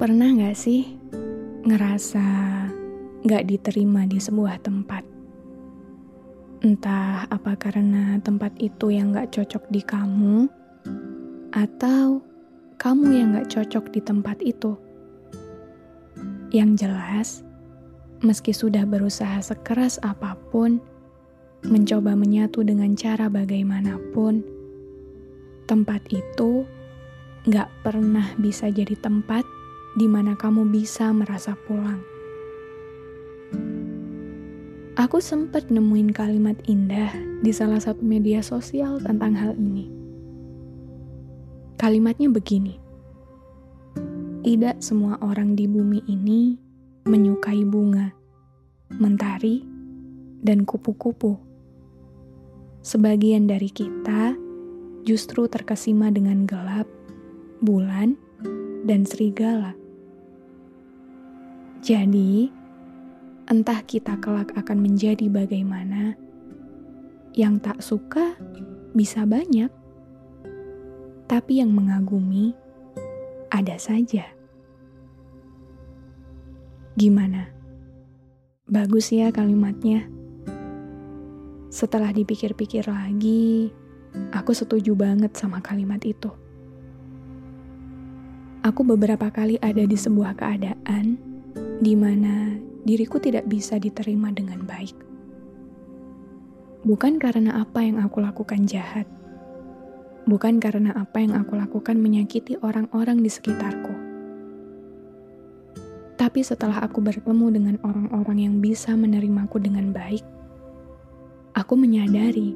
pernah gak sih ngerasa gak diterima di sebuah tempat? Entah apa karena tempat itu yang gak cocok di kamu, atau kamu yang gak cocok di tempat itu. Yang jelas, meski sudah berusaha sekeras apa pun, mencoba menyatu dengan cara bagaimanapun, tempat itu gak pernah bisa jadi tempat di mana kamu bisa merasa pulang. Aku sempat nemuin kalimat indah di salah satu media sosial tentang hal ini. Kalimatnya begini: "Tidak semua orang di bumi ini menyukai bunga, mentari, dan kupu-kupu. Sebagian dari kita justru terkesima dengan gelap, bulan, dan serigala. Jadi, entah kita kelak akan menjadi bagaimana, yang tak suka bisa banyak, tapi yang mengagumi ada saja. Gimana? Bagus ya kalimatnya. Setelah dipikir-pikir lagi, aku setuju banget sama kalimat itu. Aku beberapa kali ada di sebuah keadaan di mana diriku tidak bisa diterima dengan baik. Bukan karena apa yang aku lakukan jahat, bukan karena apa yang aku lakukan menyakiti orang-orang di sekitarku. Tapi setelah aku bertemu dengan orang-orang yang bisa menerimaku dengan baik, aku menyadari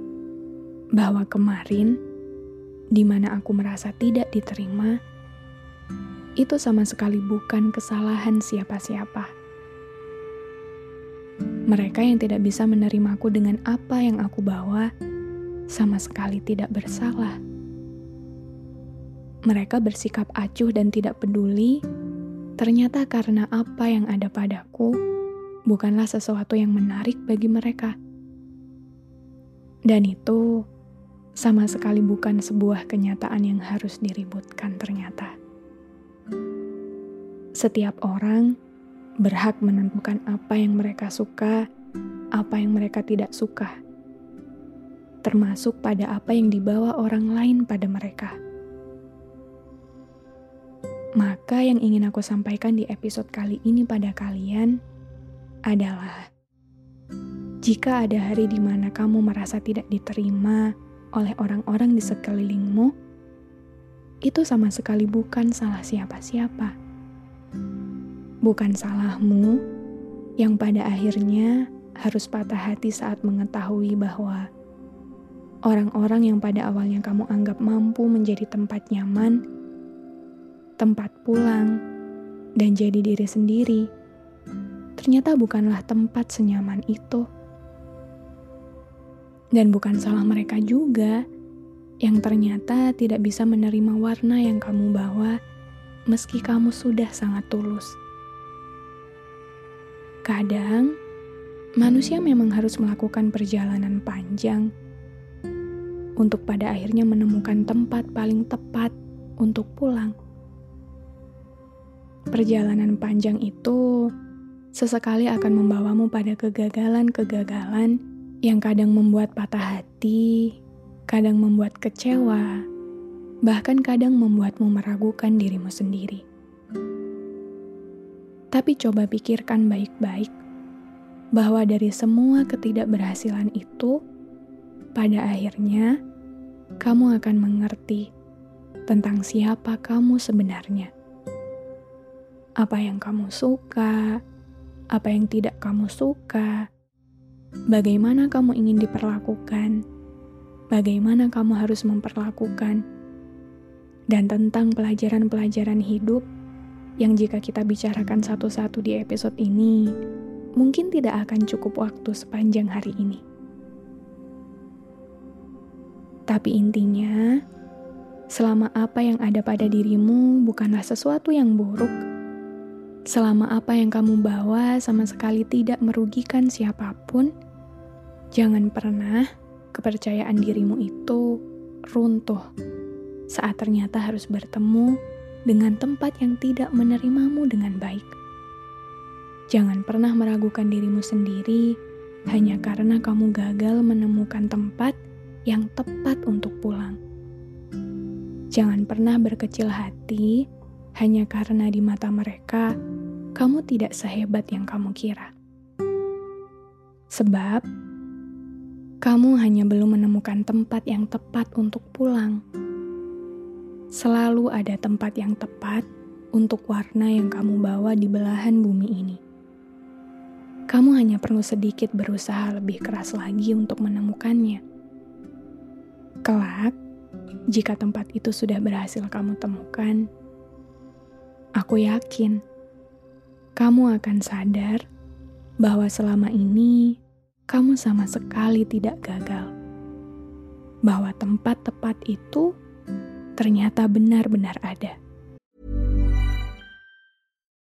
bahwa kemarin, di mana aku merasa tidak diterima, itu sama sekali bukan kesalahan siapa-siapa. Mereka yang tidak bisa menerimaku dengan apa yang aku bawa sama sekali tidak bersalah. Mereka bersikap acuh dan tidak peduli, ternyata karena apa yang ada padaku bukanlah sesuatu yang menarik bagi mereka. Dan itu sama sekali bukan sebuah kenyataan yang harus diributkan ternyata. Setiap orang berhak menentukan apa yang mereka suka, apa yang mereka tidak suka, termasuk pada apa yang dibawa orang lain pada mereka. Maka, yang ingin aku sampaikan di episode kali ini pada kalian adalah: jika ada hari di mana kamu merasa tidak diterima oleh orang-orang di sekelilingmu, itu sama sekali bukan salah siapa-siapa bukan salahmu yang pada akhirnya harus patah hati saat mengetahui bahwa orang-orang yang pada awalnya kamu anggap mampu menjadi tempat nyaman, tempat pulang, dan jadi diri sendiri, ternyata bukanlah tempat senyaman itu. Dan bukan salah mereka juga yang ternyata tidak bisa menerima warna yang kamu bawa meski kamu sudah sangat tulus. Kadang, manusia memang harus melakukan perjalanan panjang untuk pada akhirnya menemukan tempat paling tepat untuk pulang. Perjalanan panjang itu sesekali akan membawamu pada kegagalan-kegagalan yang kadang membuat patah hati, kadang membuat kecewa, bahkan kadang membuatmu meragukan dirimu sendiri. Tapi coba pikirkan baik-baik bahwa dari semua ketidakberhasilan itu, pada akhirnya kamu akan mengerti tentang siapa kamu sebenarnya. apa yang kamu suka, apa yang tidak kamu suka, bagaimana kamu ingin diperlakukan, bagaimana kamu harus memperlakukan, dan tentang pelajaran-pelajaran hidup yang jika kita bicarakan satu-satu di episode ini, mungkin tidak akan cukup waktu sepanjang hari ini. Tapi intinya, selama apa yang ada pada dirimu bukanlah sesuatu yang buruk, selama apa yang kamu bawa sama sekali tidak merugikan siapa pun, jangan pernah kepercayaan dirimu itu runtuh saat ternyata harus bertemu dengan tempat yang tidak menerimamu dengan baik. Jangan pernah meragukan dirimu sendiri hanya karena kamu gagal menemukan tempat yang tepat untuk pulang. Jangan pernah berkecil hati hanya karena di mata mereka kamu tidak sehebat yang kamu kira. Sebab kamu hanya belum menemukan tempat yang tepat untuk pulang. Selalu ada tempat yang tepat untuk warna yang kamu bawa di belahan bumi ini. Kamu hanya perlu sedikit berusaha lebih keras lagi untuk menemukannya. Kelak, jika tempat itu sudah berhasil kamu temukan, aku yakin kamu akan sadar bahwa selama ini kamu sama sekali tidak gagal. Bahwa tempat tepat itu ternyata benar-benar ada.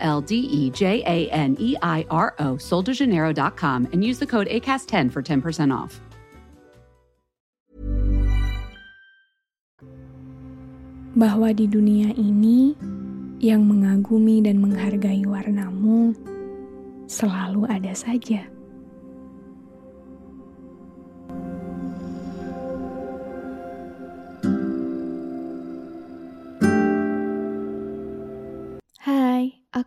L D E J A N E I R O, and use the code ACAST10 for 10% off. Bahwa di dunia ini, yang mengagumi dan menghargai warnamu selalu ada saja.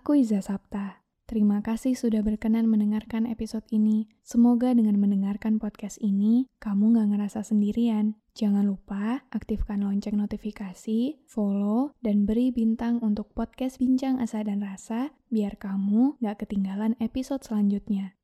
Aku Iza Sapta. Terima kasih sudah berkenan mendengarkan episode ini. Semoga dengan mendengarkan podcast ini, kamu gak ngerasa sendirian. Jangan lupa aktifkan lonceng notifikasi, follow, dan beri bintang untuk podcast Bincang Asa dan Rasa, biar kamu gak ketinggalan episode selanjutnya.